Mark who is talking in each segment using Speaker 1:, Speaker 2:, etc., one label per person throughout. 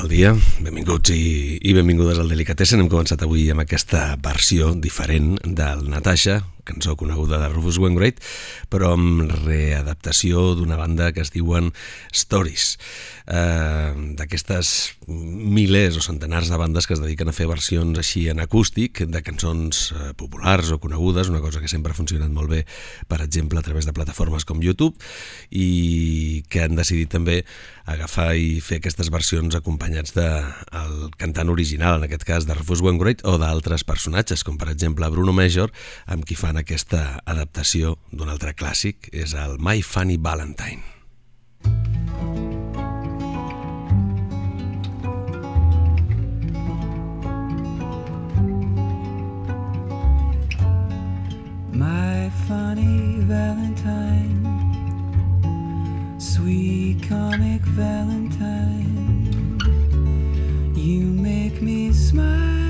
Speaker 1: El dia? Benvinguts i, i benvingudes al Delicatessen. Hem començat avui amb aquesta versió diferent del Natasha, cançó coneguda de Rufus Wainwright, però amb readaptació d'una banda que es diuen Stories. Eh, D'aquestes milers o centenars de bandes que es dediquen a fer versions així en acústic de cançons eh, populars o conegudes, una cosa que sempre ha funcionat molt bé, per exemple, a través de plataformes com YouTube, i que han decidit també agafar i fer aquestes versions acompanyats del de cantant original, en aquest cas de Rufus Wainwright, o d'altres personatges, com per exemple Bruno Major, amb qui fan aquesta adaptació d'un altre clàssic, és el My Funny Valentine.
Speaker 2: My funny Valentine, sweet comic Valentine, you make me smile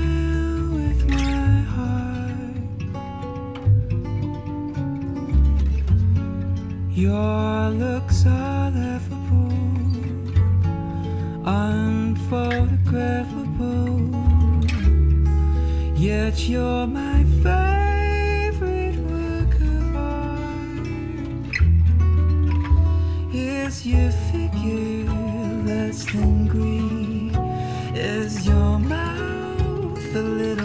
Speaker 2: Your looks are laughable, unphotographable. Yet you're my favorite work of art. Is your figure less than Greek? Is your mouth a little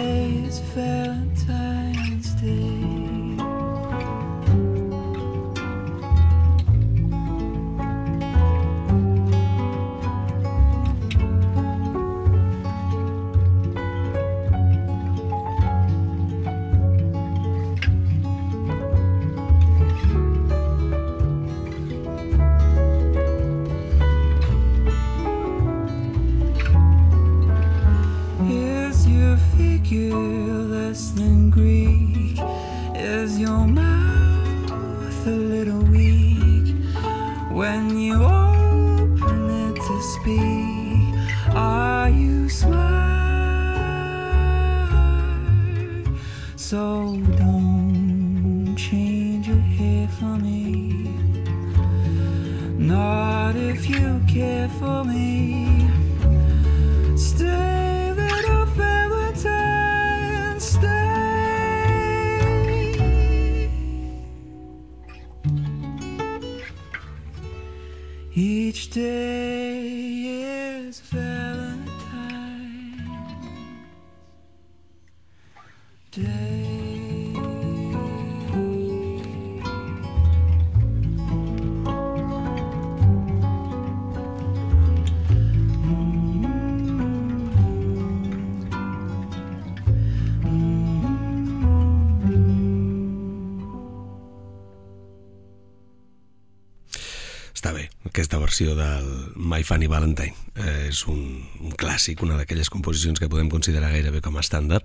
Speaker 1: versió del My Funny Valentine. Eh, és un, un clàssic, una d'aquelles composicions que podem considerar gairebé com a estàndard.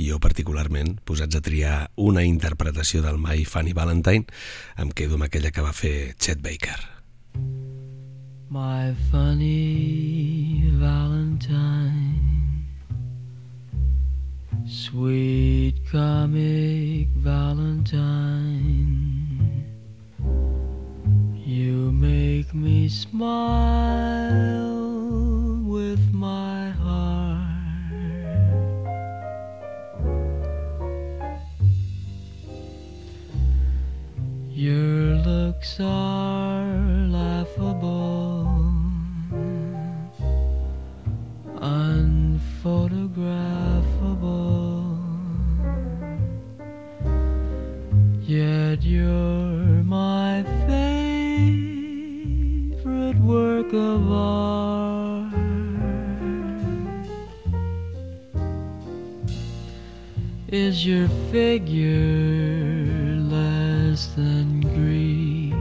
Speaker 1: I jo particularment, posats a triar una interpretació del My Funny Valentine, em quedo amb aquella que va fer Chet Baker.
Speaker 2: My funny Valentine, sweet comic Valentine, you make me smile with my heart. Your looks are laughable, unphotographable. Yet you're of art. Is your figure less than Greek?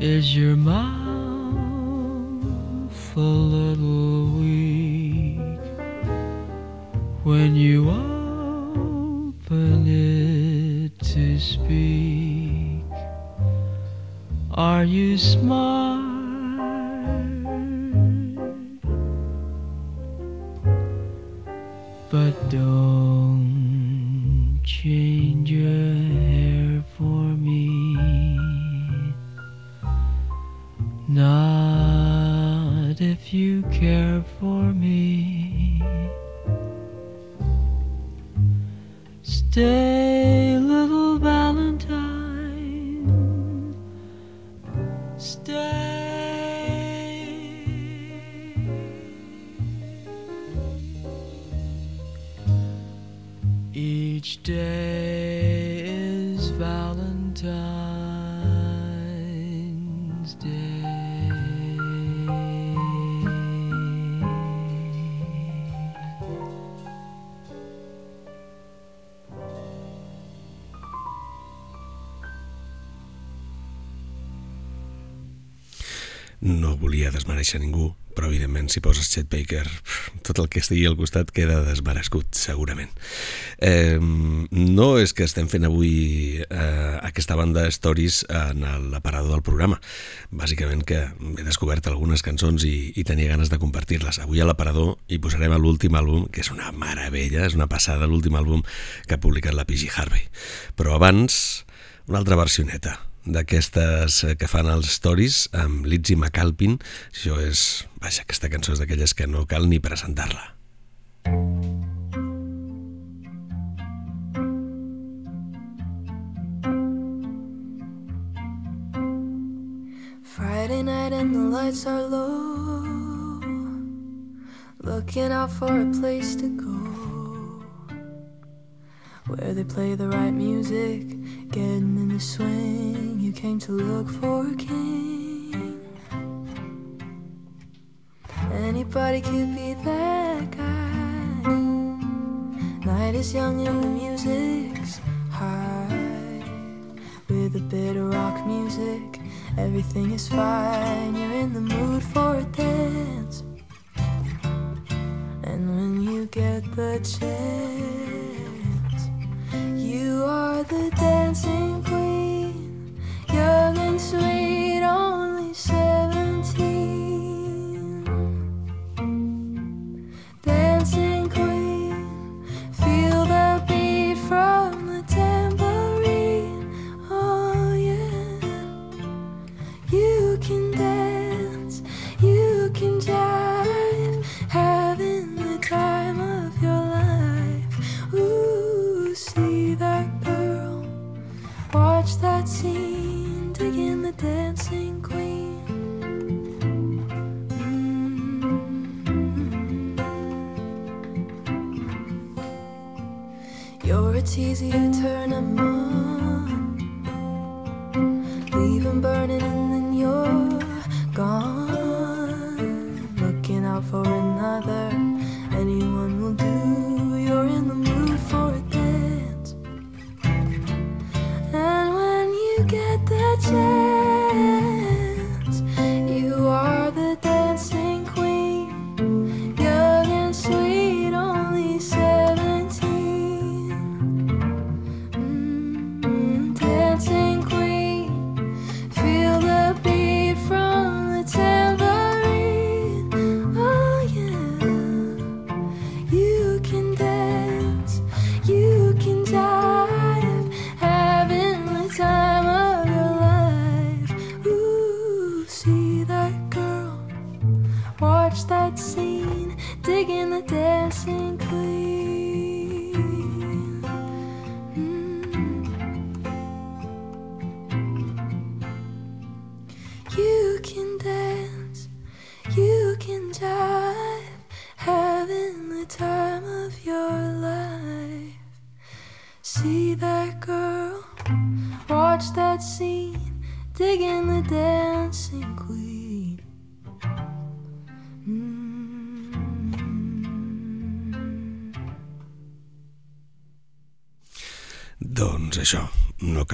Speaker 2: Is your mouth a little weak when you open it to speak? Are you smart? But don't change your hair for me. Not if you care for me. Stay,
Speaker 1: desmereixer ningú, però evidentment si poses Chet Baker tot el que estigui al costat queda desmerescut segurament. Eh, no és que estem fent avui eh, aquesta banda stories en l'aparador del programa. Bàsicament que he descobert algunes cançons i, i tenia ganes de compartir-les. Avui a l'aparador hi posarem l'últim àlbum que és una meravella, és una passada l'últim àlbum que ha publicat la PG Harvey. Però abans una altra versioneta d'aquestes que fan els stories amb Lizzie McAlpin. Això és... Vaja, aquesta cançó és d'aquelles que no cal ni presentar-la.
Speaker 3: Friday night and the lights are low. Looking out for a place to go. Where they play the right music, getting in the swing. You came to look for a king. Anybody could be that guy. Night is young and the music's high. With a bit of rock music, everything is fine. You're in the mood for a dance. And when you get the chance, the dancing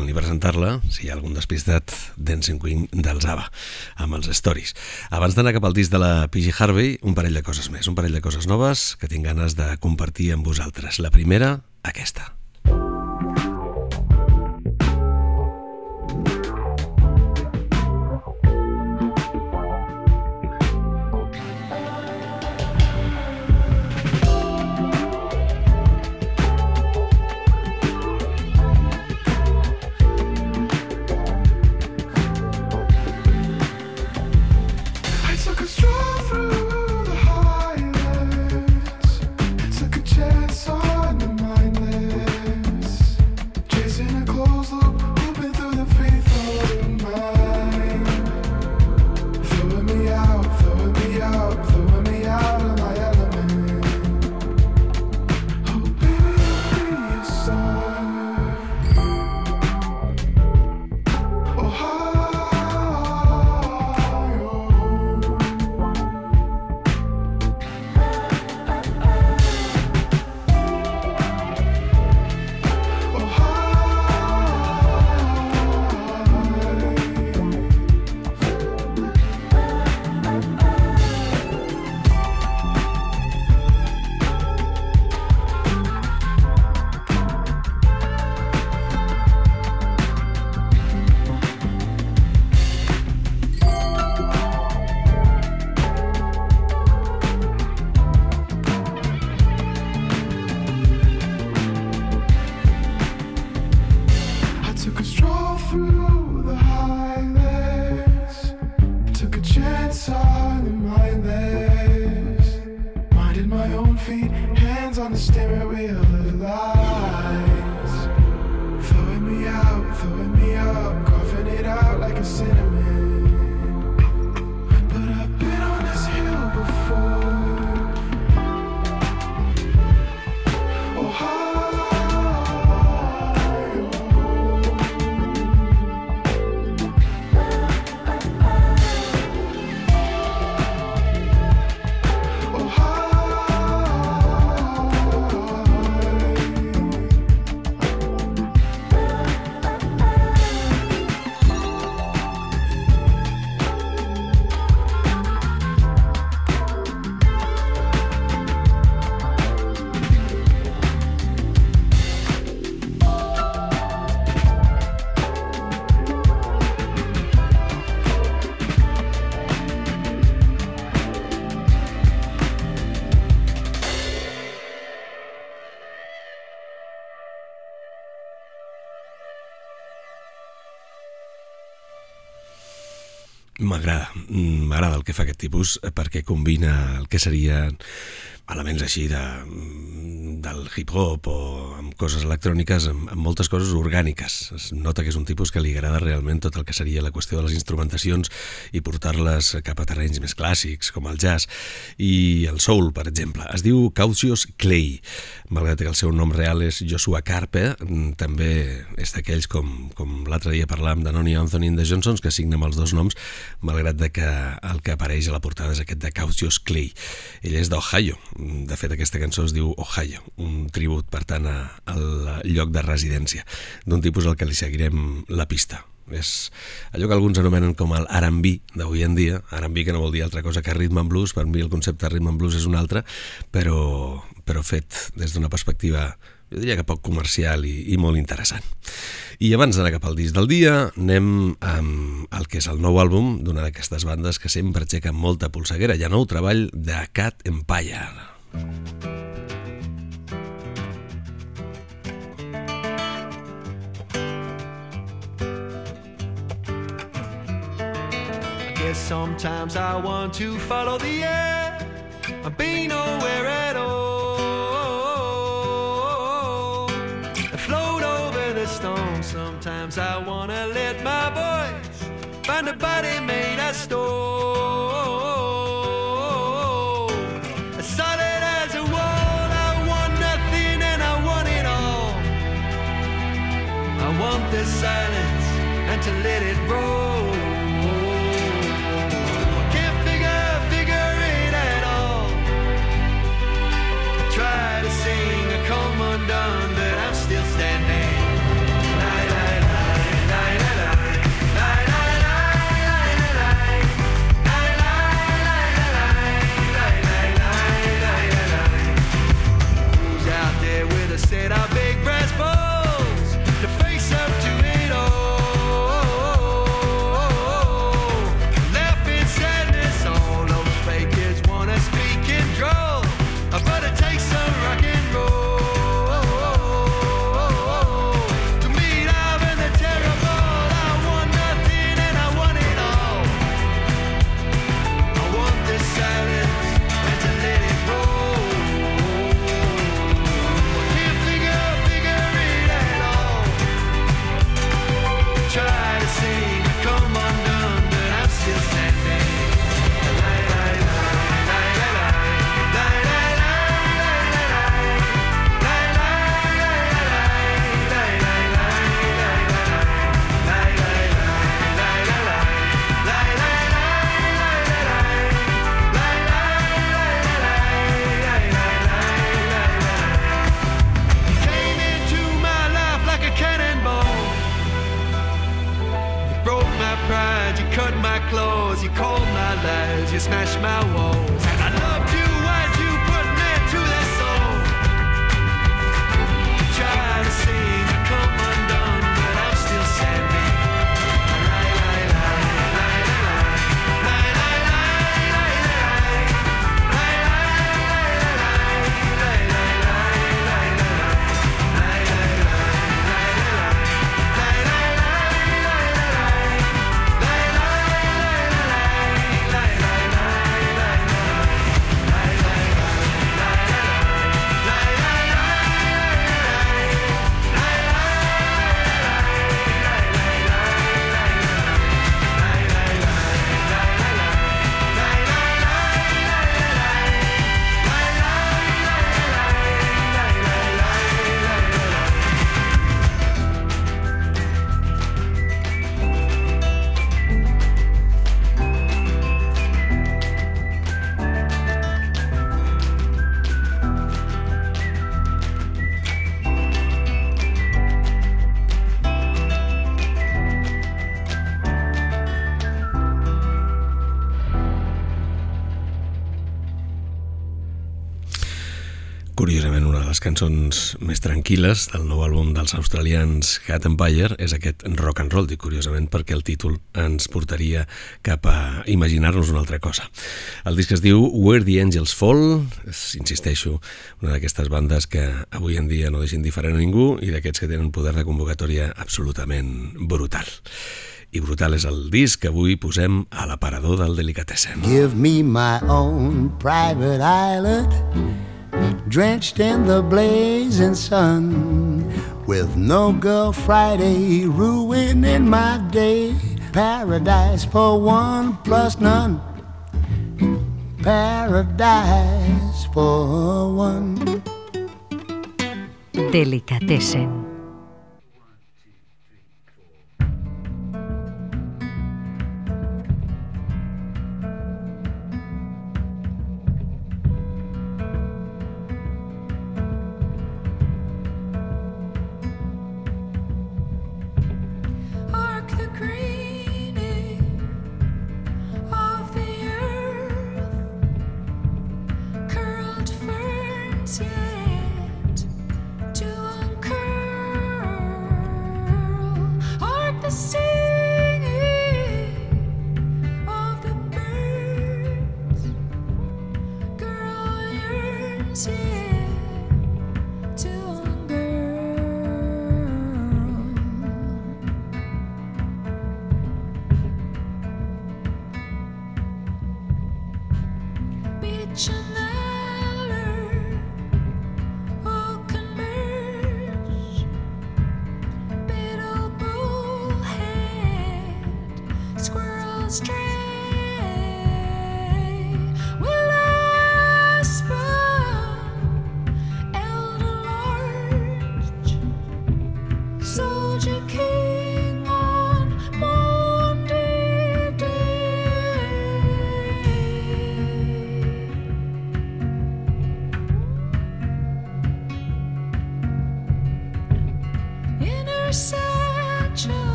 Speaker 1: ni presentar-la, si hi ha algun despistat, Dancing Queen dels ABBA, amb els stories. Abans d'anar cap al disc de la PG Harvey, un parell de coses més, un parell de coses noves que tinc ganes de compartir amb vosaltres. La primera, aquesta. Que fa aquest tipus eh, perquè combina el que serien elements així de, mm, del hip-hop o coses electròniques, amb, amb moltes coses orgàniques. Es nota que és un tipus que li agrada realment tot el que seria la qüestió de les instrumentacions i portar-les cap a terrenys més clàssics, com el jazz i el soul, per exemple. Es diu Cautious Clay, malgrat que el seu nom real és Joshua Carpe, mm, també és d'aquells com, com l'altre dia parlàvem de Noni Anthony de Johnsons, que signa amb els dos noms, malgrat de que el que apareix a la portada és aquest de Cautious Clay. Ell és d'Ohio, de fet aquesta cançó es diu Ohio, un tribut per tant a, al lloc de residència d'un tipus al que li seguirem la pista és allò que alguns anomenen com el R&B d'avui en dia, R&B que no vol dir altra cosa que rhythm and blues, per mi el concepte rhythm and blues és un altre, però, però fet des d'una perspectiva jo diria que poc comercial i, i molt interessant. I abans d'anar cap al disc del dia, anem amb el que és el nou àlbum d'una d'aquestes bandes que sempre aixeca molta polseguera. Ha nou treball de Cat Empire.
Speaker 4: I sometimes I want to follow the air and be nowhere at all. Float over the storm. Sometimes I wanna let my voice find a body made of stone.
Speaker 1: Més tranquil·les del nou àlbum dels australians Cat Empire és aquest rock and roll, dic curiosament perquè el títol ens portaria cap a imaginar-nos una altra cosa. El disc es diu Where the Angels Fall, és, insisteixo, una d'aquestes bandes que avui en dia no deixen diferent a ningú i d'aquests que tenen poder de convocatòria absolutament brutal. I brutal és el disc que avui posem a l'aparador del Delicatessen.
Speaker 5: Give me my own private island, drenched in the blazing sun, with no girl Friday ruining my day. Paradise for one plus none. Paradise for one.
Speaker 6: Delicatessen.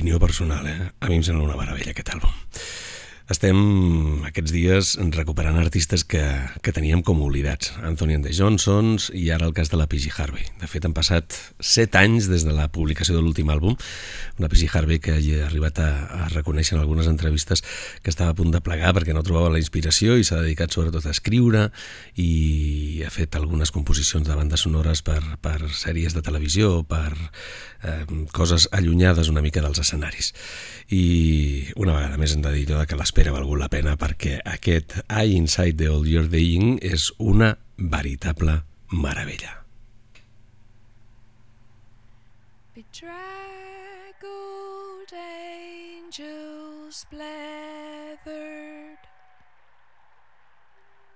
Speaker 1: Opinió personal, eh? A mi em sembla una meravella aquest àlbum. Estem aquests dies recuperant artistes que, que teníem com oblidats. Anthony and the Johnsons i ara el cas de la P.G. Harvey. De fet, han passat set anys des de la publicació de l'últim àlbum. Una P.G. Harvey que ha arribat a, a reconèixer en algunes entrevistes que estava a punt de plegar perquè no trobava la inspiració i s'ha dedicat sobretot a escriure i ha fet algunes composicions de bandes sonores per, per sèries de televisió, per eh, coses allunyades una mica dels escenaris. I una vegada més hem de dir que l'espera ha valgut la pena perquè aquest I Inside the All You're Dying és una veritable meravella.
Speaker 6: Bedraggled splattered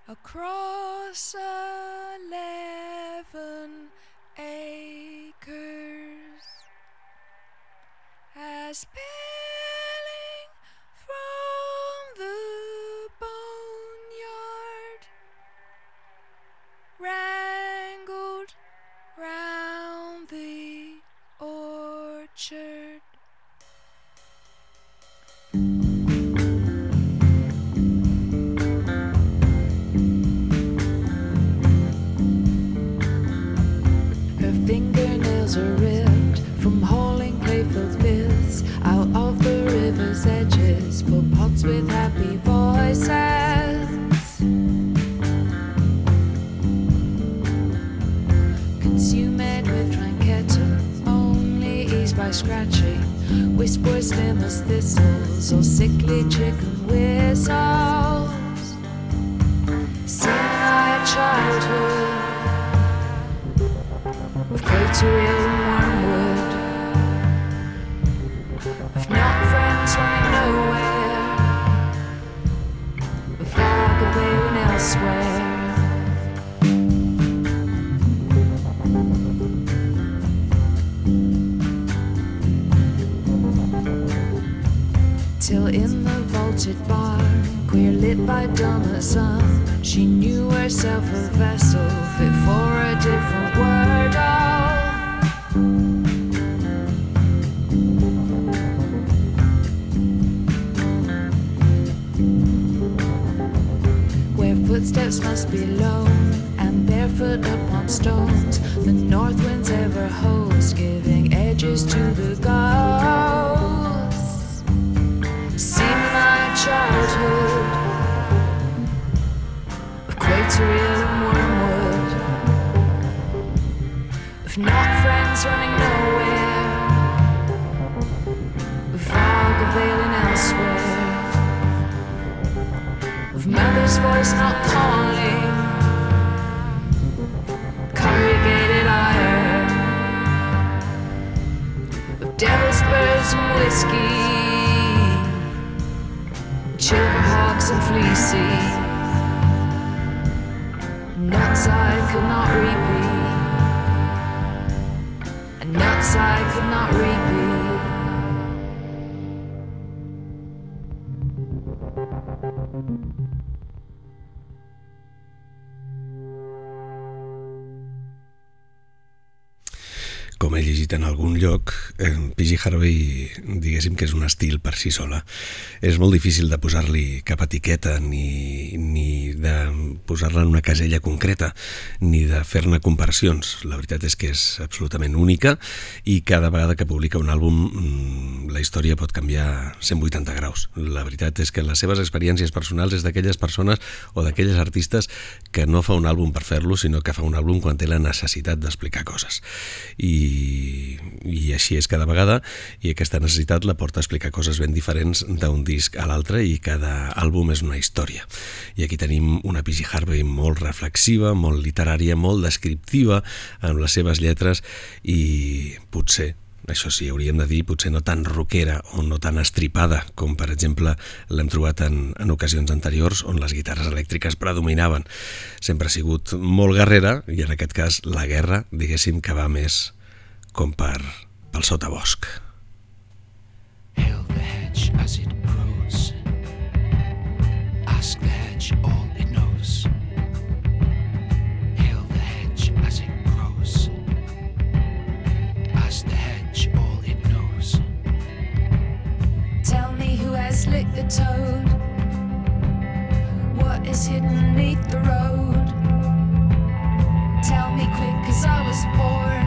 Speaker 6: across eleven acres as with happy voices. Consume it with tranqueta, only eased by scratching. Whispers slim thistles or sickly chicken whistles. Sing my childhood of crateria and wormwood, of not friends running nowhere, elsewhere. Till in the vaulted bar, queer lit by dawn sun, she knew herself a vessel fit for a different world. Where footsteps must be low and barefoot upon stones, the north wind's ever host, giving edges to the ghosts. See my childhood. Of crateria and wormwood, of not friends running nowhere, of fog of mother's voice not calling, corrugated iron, of devil's birds and whiskey. Chilverhawks and fleecy. Nuts I could not repeat. Nuts I could not repeat
Speaker 1: En algun lloc, eh, P.G. Harvey, diguéssim que és un estil per si sola. És molt difícil de posar-li cap etiqueta, ni, ni de posar-la en una casella concreta, ni de fer-ne comparacions. La veritat és que és absolutament única i cada vegada que publica un àlbum mm, la història pot canviar 180 graus. La veritat és que les seves experiències personals és d'aquelles persones o d'aquelles artistes que no fa un àlbum per fer-lo, sinó que fa un àlbum quan té la necessitat d'explicar coses. I, I així és cada vegada, i aquesta necessitat la porta a explicar coses ben diferents d'un disc a l'altre i cada àlbum és una història. I aquí tenim una P.G. Harvey molt reflexiva, molt literària, molt descriptiva amb les seves lletres i potser això sí, hauríem de dir, potser no tan rockera o no tan estripada com, per exemple, l'hem trobat en, en ocasions anteriors on les guitarres elèctriques predominaven. Sempre ha sigut molt guerrera i en aquest cas la guerra, diguéssim, que va més com per pel sotabosc.
Speaker 7: Hail the hedge as it grows. Ask the hedge all it knows. Hail the hedge as it grows. Ask the hedge
Speaker 6: all it knows. Tell me who has licked the toad. What is hidden beneath the road? Tell me
Speaker 1: quick, cause I was born.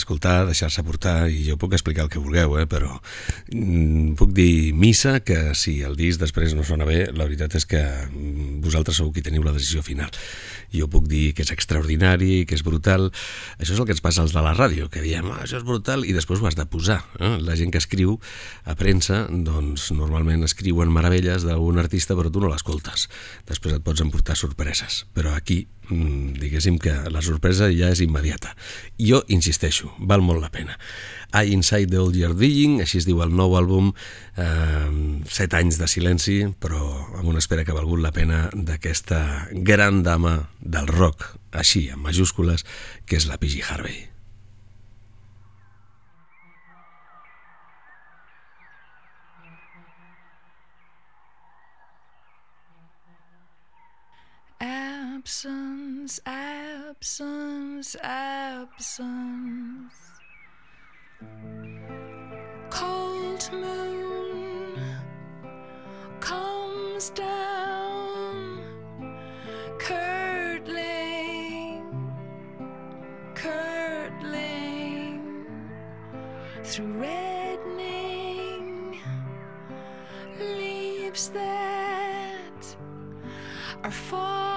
Speaker 1: Escoltar, deixar-se portar i jo puc explicar el que vulgueu, eh? però mm, puc dir missa que si el disc després no sona bé, la veritat és que mm, vosaltres sou qui teniu la decisió final. Jo puc dir que és extraordinari, que és brutal. Això és el que ens passa als de la ràdio, que diem, ah, això és brutal, i després ho has de posar. Eh? La gent que escriu a premsa, doncs normalment escriuen meravelles d'un artista, però tu no l'escoltes. Després et pots emportar sorpreses. Però aquí mm, diguéssim que la sorpresa ja és immediata. Jo insisteixo, val molt la pena. I Inside the Old Year Digging, així es diu el nou àlbum, eh, set anys de silenci, però amb una espera que ha valgut la pena d'aquesta gran dama del rock, així, en majúscules, que és la P.G. Harvey.
Speaker 6: Absence, absence, absence. Cold moon comes down, curdling, curdling through reddening leaves that are falling,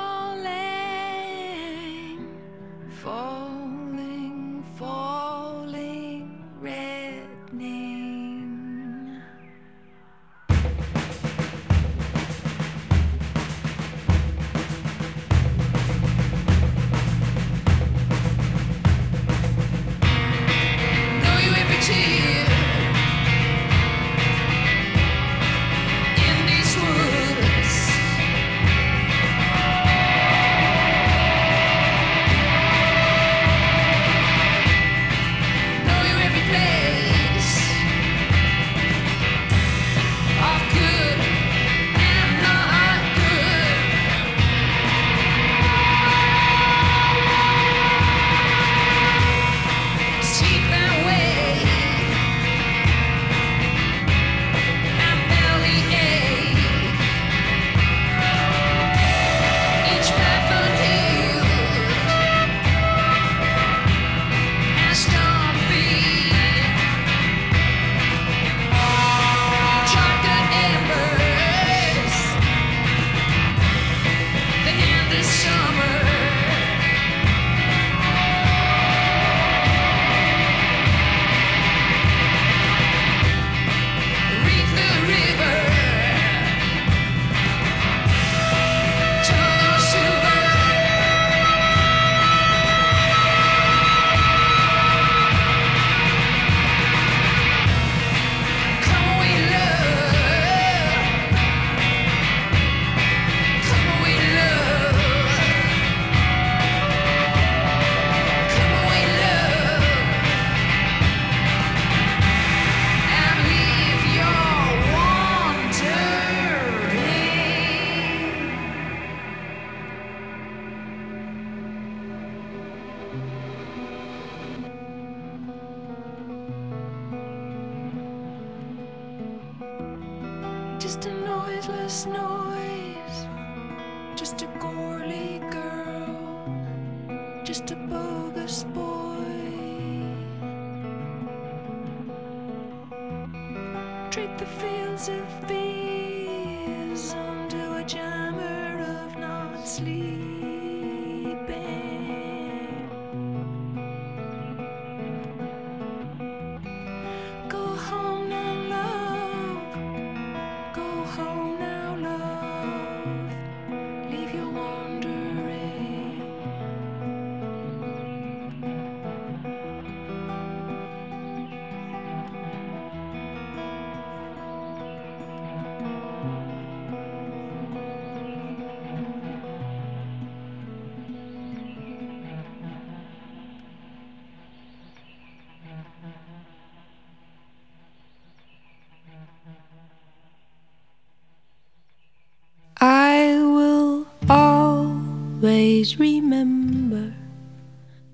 Speaker 6: always remember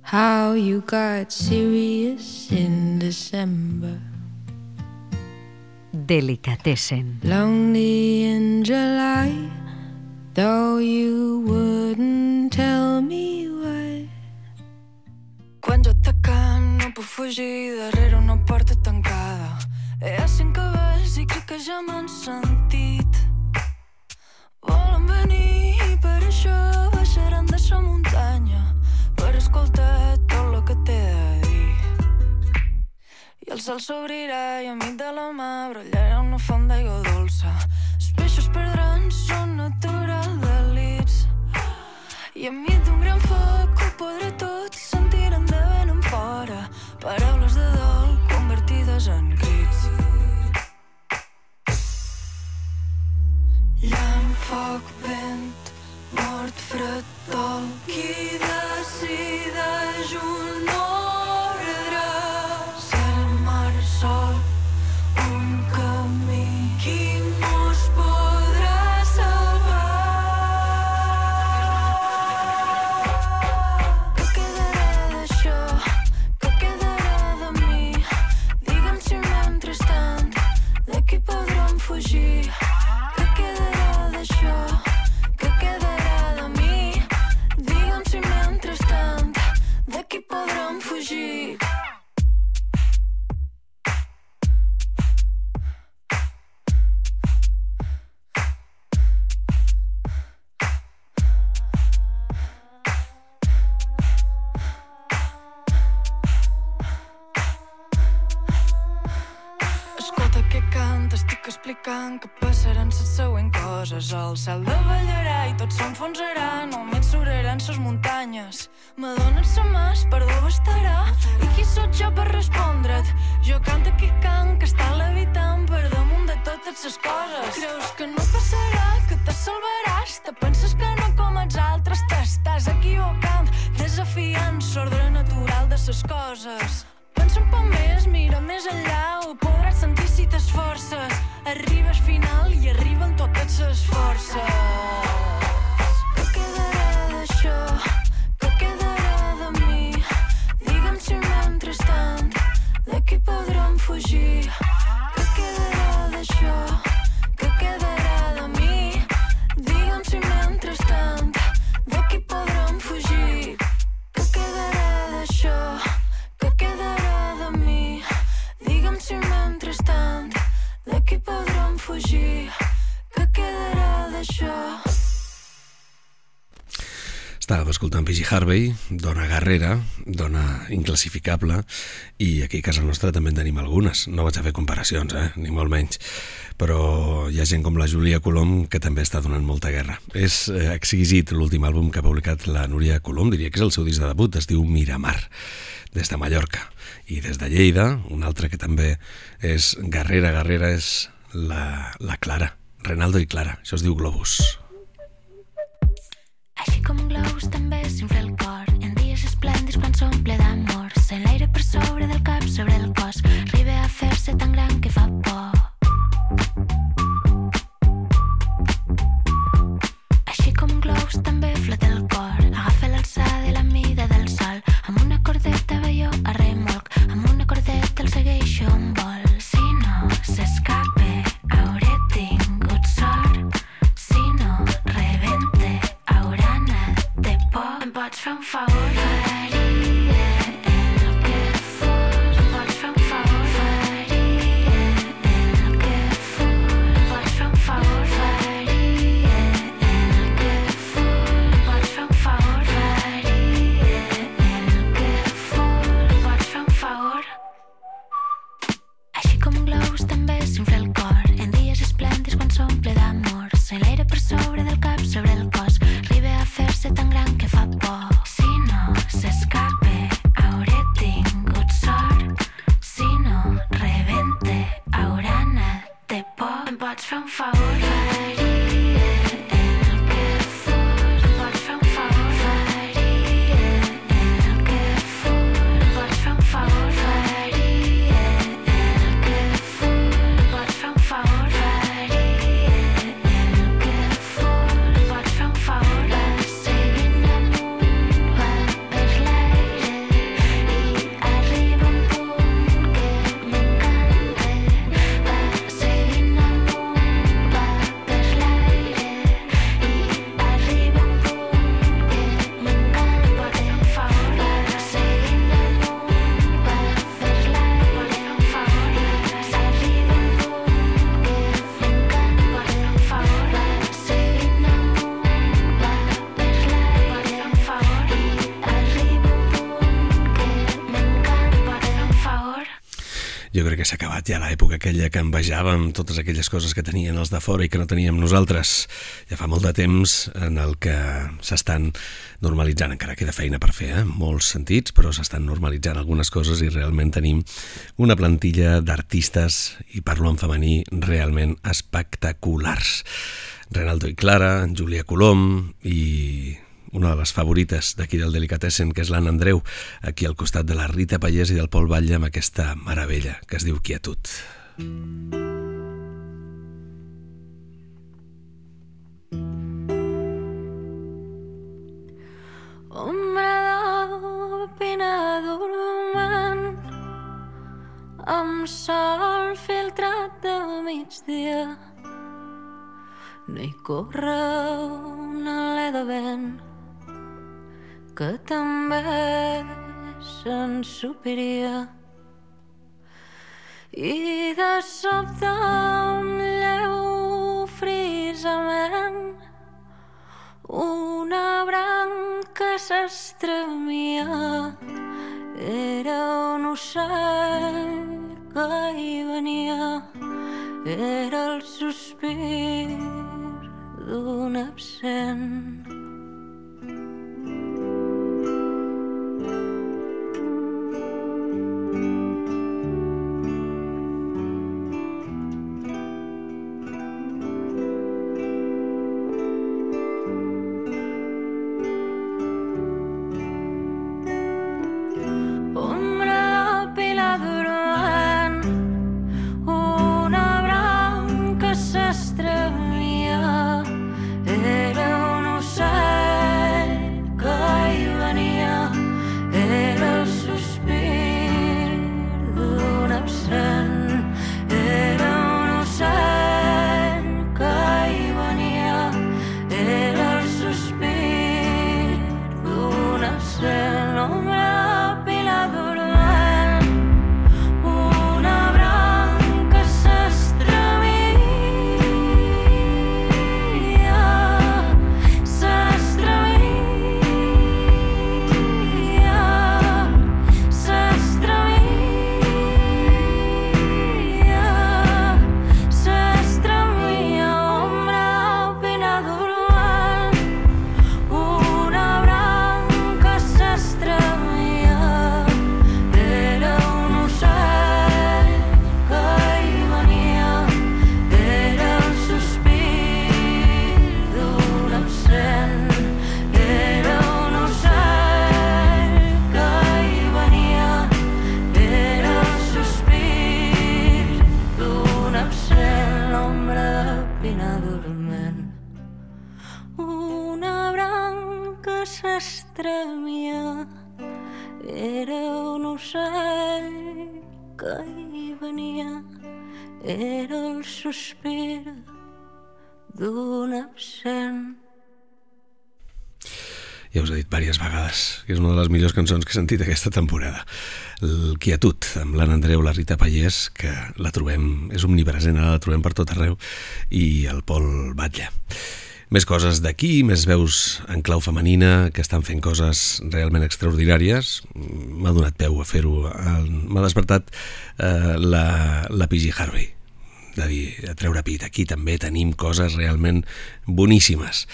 Speaker 6: how you got serious in December.
Speaker 8: Delicatessen.
Speaker 6: Lonely in July, though you
Speaker 9: sol s'obrirà i enmig de la mà brollarà una font d'aigua dolça.
Speaker 1: P.G. Harvey, dona guerrera, dona inclassificable, i aquí a casa nostra també en tenim algunes. No vaig a fer comparacions, eh? ni molt menys. Però hi ha gent com la Júlia Colom que també està donant molta guerra. És eh, exquisit l'últim àlbum que ha publicat la Núria Colom, diria que és el seu disc de debut, es diu Miramar, des de Mallorca. I des de Lleida, un altre que també és guerrera, guerrera, és la, la Clara, Renaldo i Clara, això es diu Globus.
Speaker 10: Així com globus també omple d'amor. Sent l'aire per sobre del cap, sobre el cos. Arriba a fer-se tan gran que fa por. Així com un globus també flota el cor. Agafa l'alçada de la mida del sol. Amb una cordeta veió a remolc. Amb una cordeta el segueixo on vol. Si no s'escapa, hauré tingut
Speaker 11: sort. Si no rebenta, haurà anat de por. Em pots fer un favor?
Speaker 1: Ja l'època aquella que envejàvem totes aquelles coses que tenien els de fora i que no teníem nosaltres. Ja fa molt de temps en el que s'estan normalitzant, encara queda feina per fer, eh? en molts sentits, però s'estan normalitzant algunes coses i realment tenim una plantilla d'artistes, i parlo en femení, realment espectaculars. Renaldo i Clara, Júlia Colom i una de les favorites d'aquí del Delicatessen, que és l'Anna Andreu, aquí al costat de la Rita Pallés i del Pol Batlle amb aquesta meravella que es diu Quietud.
Speaker 11: Ombra de pena dormant amb sol filtrat de migdia no hi corre un alè de vent que també s'ensupiria i de sobte un lleu frisament una branca s'estremia. Era un ocell que hi venia. Era el sospir d'un absent s'estremia, era un ocell que hi venia, era el sospir d'un absent.
Speaker 1: Ja us he dit diverses vegades que és una de les millors cançons que he sentit aquesta temporada. El Quietud, amb l'Anna Andreu, la Rita Pallés, que la trobem, és omnipresent, ara la trobem per tot arreu, i el Pol Batlle. Més coses d'aquí, més veus en clau femenina que estan fent coses realment extraordinàries. M'ha donat peu a fer-ho. M'ha despertat eh, la, la P.G. Harvey de dir, a treure pit. Aquí també tenim coses realment boníssimes.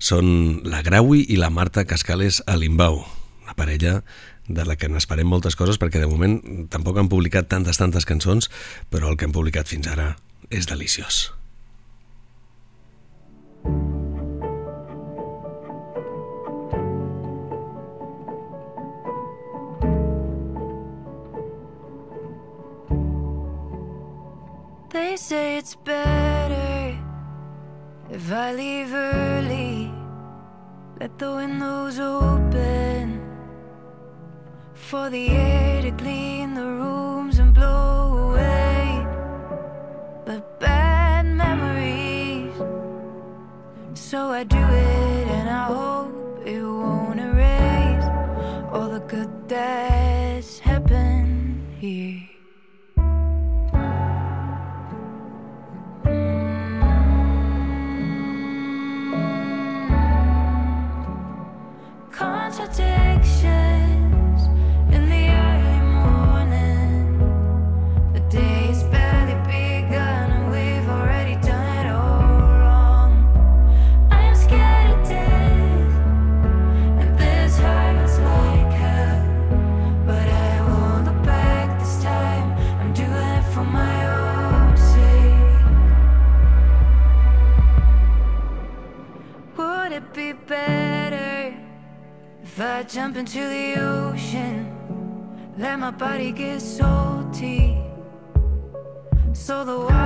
Speaker 1: Són la Graui i la Marta Cascales a Limbau, una parella de la que n'esperem moltes coses perquè de moment tampoc han publicat tantes, tantes cançons, però el que han publicat fins ara és deliciós.
Speaker 6: They say it's better if I leave early. Let the windows open for the air to clean the rooms and blow away the bad memories. So I do it and I hope it won't erase all the good that's still body gets salty. So the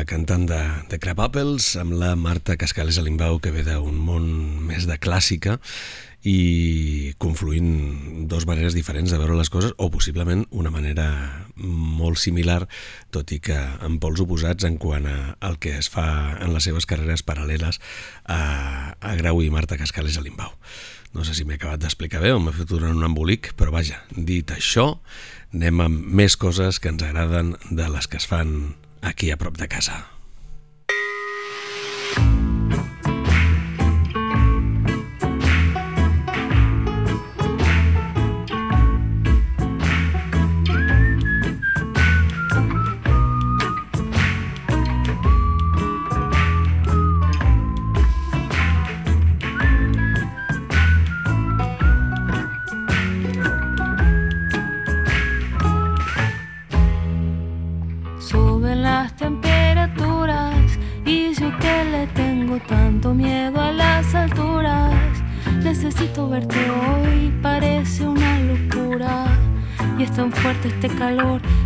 Speaker 1: la cantant de, de Crab Apples, amb la Marta Cascales a Limbau, que ve d'un món més de clàssica i confluint dos maneres diferents de veure les coses, o possiblement una manera molt similar, tot i que en pols oposats en quant a, al que es fa en les seves carreres paral·leles a, a Grau i Marta Cascales a Limbau. No sé si m'he acabat d'explicar bé o m'he fet un embolic, però vaja, dit això, anem amb més coses que ens agraden de les que es fan aquí a prop de casa.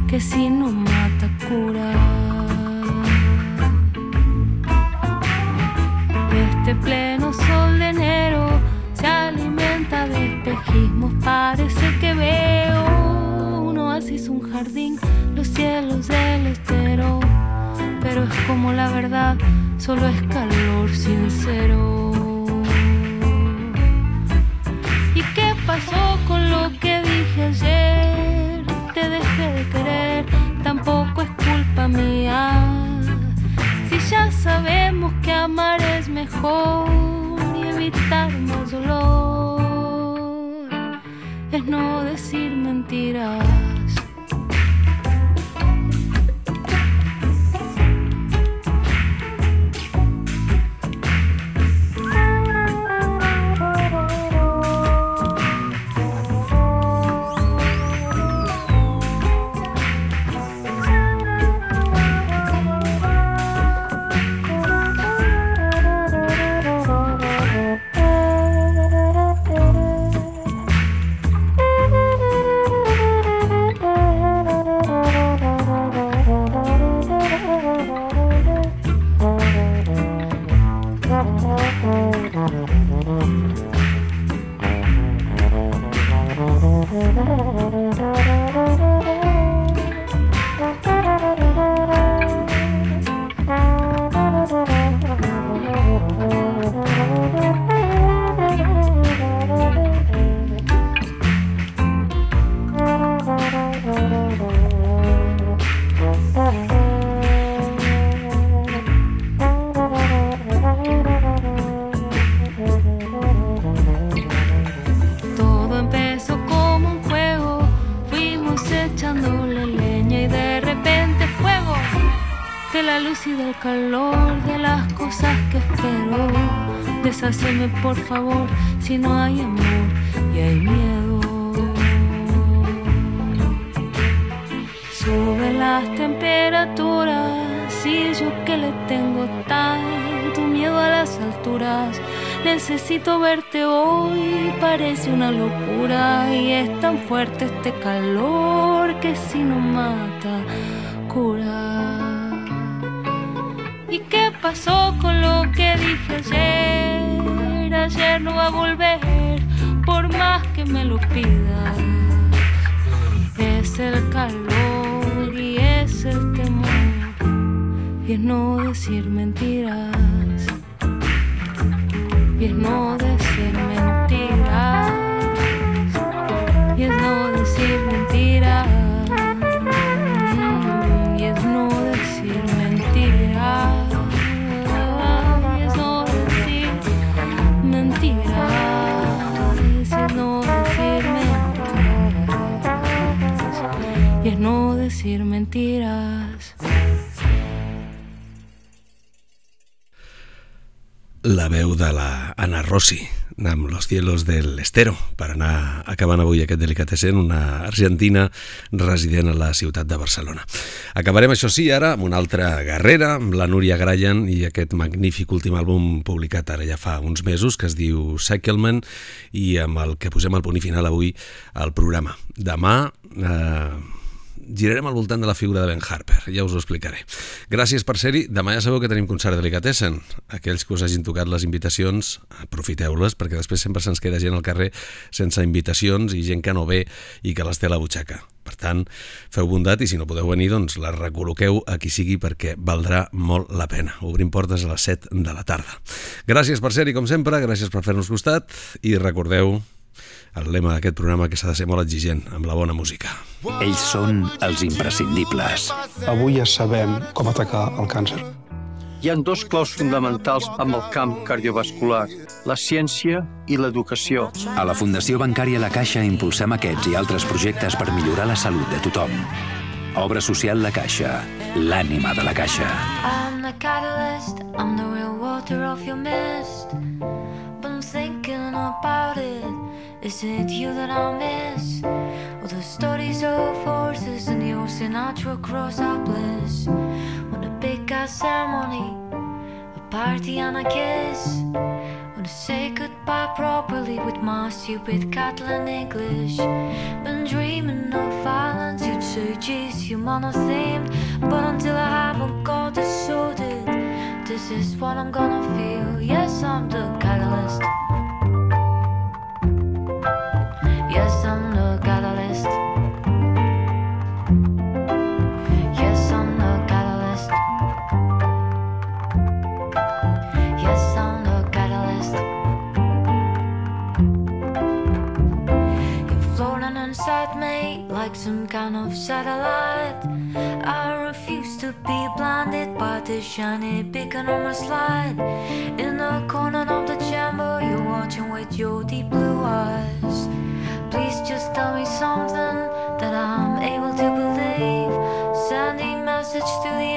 Speaker 6: Que si no mata cura. Este pleno sol de enero se alimenta de espejismos. Parece que veo un oasis, un jardín, los cielos del estero. Pero es como la verdad, solo es calor sincero. ¿Y qué pasó con lo que dije ayer? Si ya sabemos que amar es mejor y evitar más dolor, es no
Speaker 12: decir mentiras. De la luz y del calor, de las cosas que espero. Deshaceme por favor si no hay amor y hay miedo. Suben las temperaturas y yo que le tengo tanto miedo a las alturas. Necesito verte hoy, parece una locura y es tan fuerte este calor que si no mata, cura. ¿Y qué pasó con lo que dije ayer? Ayer no va a volver, por más que me lo pidas. Es el calor y es el temor, y es no decir mentiras. Y es no decir decir mentiras.
Speaker 1: la veu de la Anna Rossi amb Los cielos del estero per anar acabant avui aquest delicatessen una argentina resident a la ciutat de Barcelona. Acabarem això sí ara amb una altra guerrera amb la Núria Grayan i aquest magnífic últim àlbum publicat ara ja fa uns mesos que es diu Cycleman i amb el que posem al punt final avui al programa. Demà eh, girarem al voltant de la figura de Ben Harper, ja us ho explicaré. Gràcies per ser-hi. Demà ja sabeu que tenim concert de Delicatessen. Aquells que us hagin tocat les invitacions, aprofiteu-les, perquè després sempre se'ns queda gent al carrer sense invitacions i gent que no ve i que les té a la butxaca. Per tant, feu bondat i si no podeu venir, doncs les recol·loqueu a qui sigui perquè valdrà molt la pena. Obrim portes a les 7 de la tarda. Gràcies per ser-hi, com sempre, gràcies per fer-nos costat i recordeu el lema d'aquest programa que s'ha de ser molt exigent amb la bona música.
Speaker 13: Ells són els imprescindibles.
Speaker 14: Avui ja sabem com atacar el càncer.
Speaker 15: Hi ha dos claus fonamentals amb el camp cardiovascular, la ciència i l'educació.
Speaker 13: A la Fundació Bancària La Caixa impulsem aquests i altres projectes per millorar la salut de tothom. Obra social La Caixa, l'ànima de la Caixa.
Speaker 16: I'm the catalyst, I'm the real water of your mist. Been thinking about it. Is it you that I miss? Or the stories of horses the ocean natural cross our bliss? On a big ass ceremony, a party and a kiss. Wanna say goodbye properly with my stupid Catalan English. Been dreaming of violence, you'd say, geez, you monothemed. But until I haven't got it sorted, this is what I'm gonna feel. Yes, I'm the catalyst. Some kind of satellite. I be blinded by the shiny beacon on my slide. In the corner of the chamber, you're watching with your deep blue eyes. Please just tell me something that I'm able to believe. Sending message to the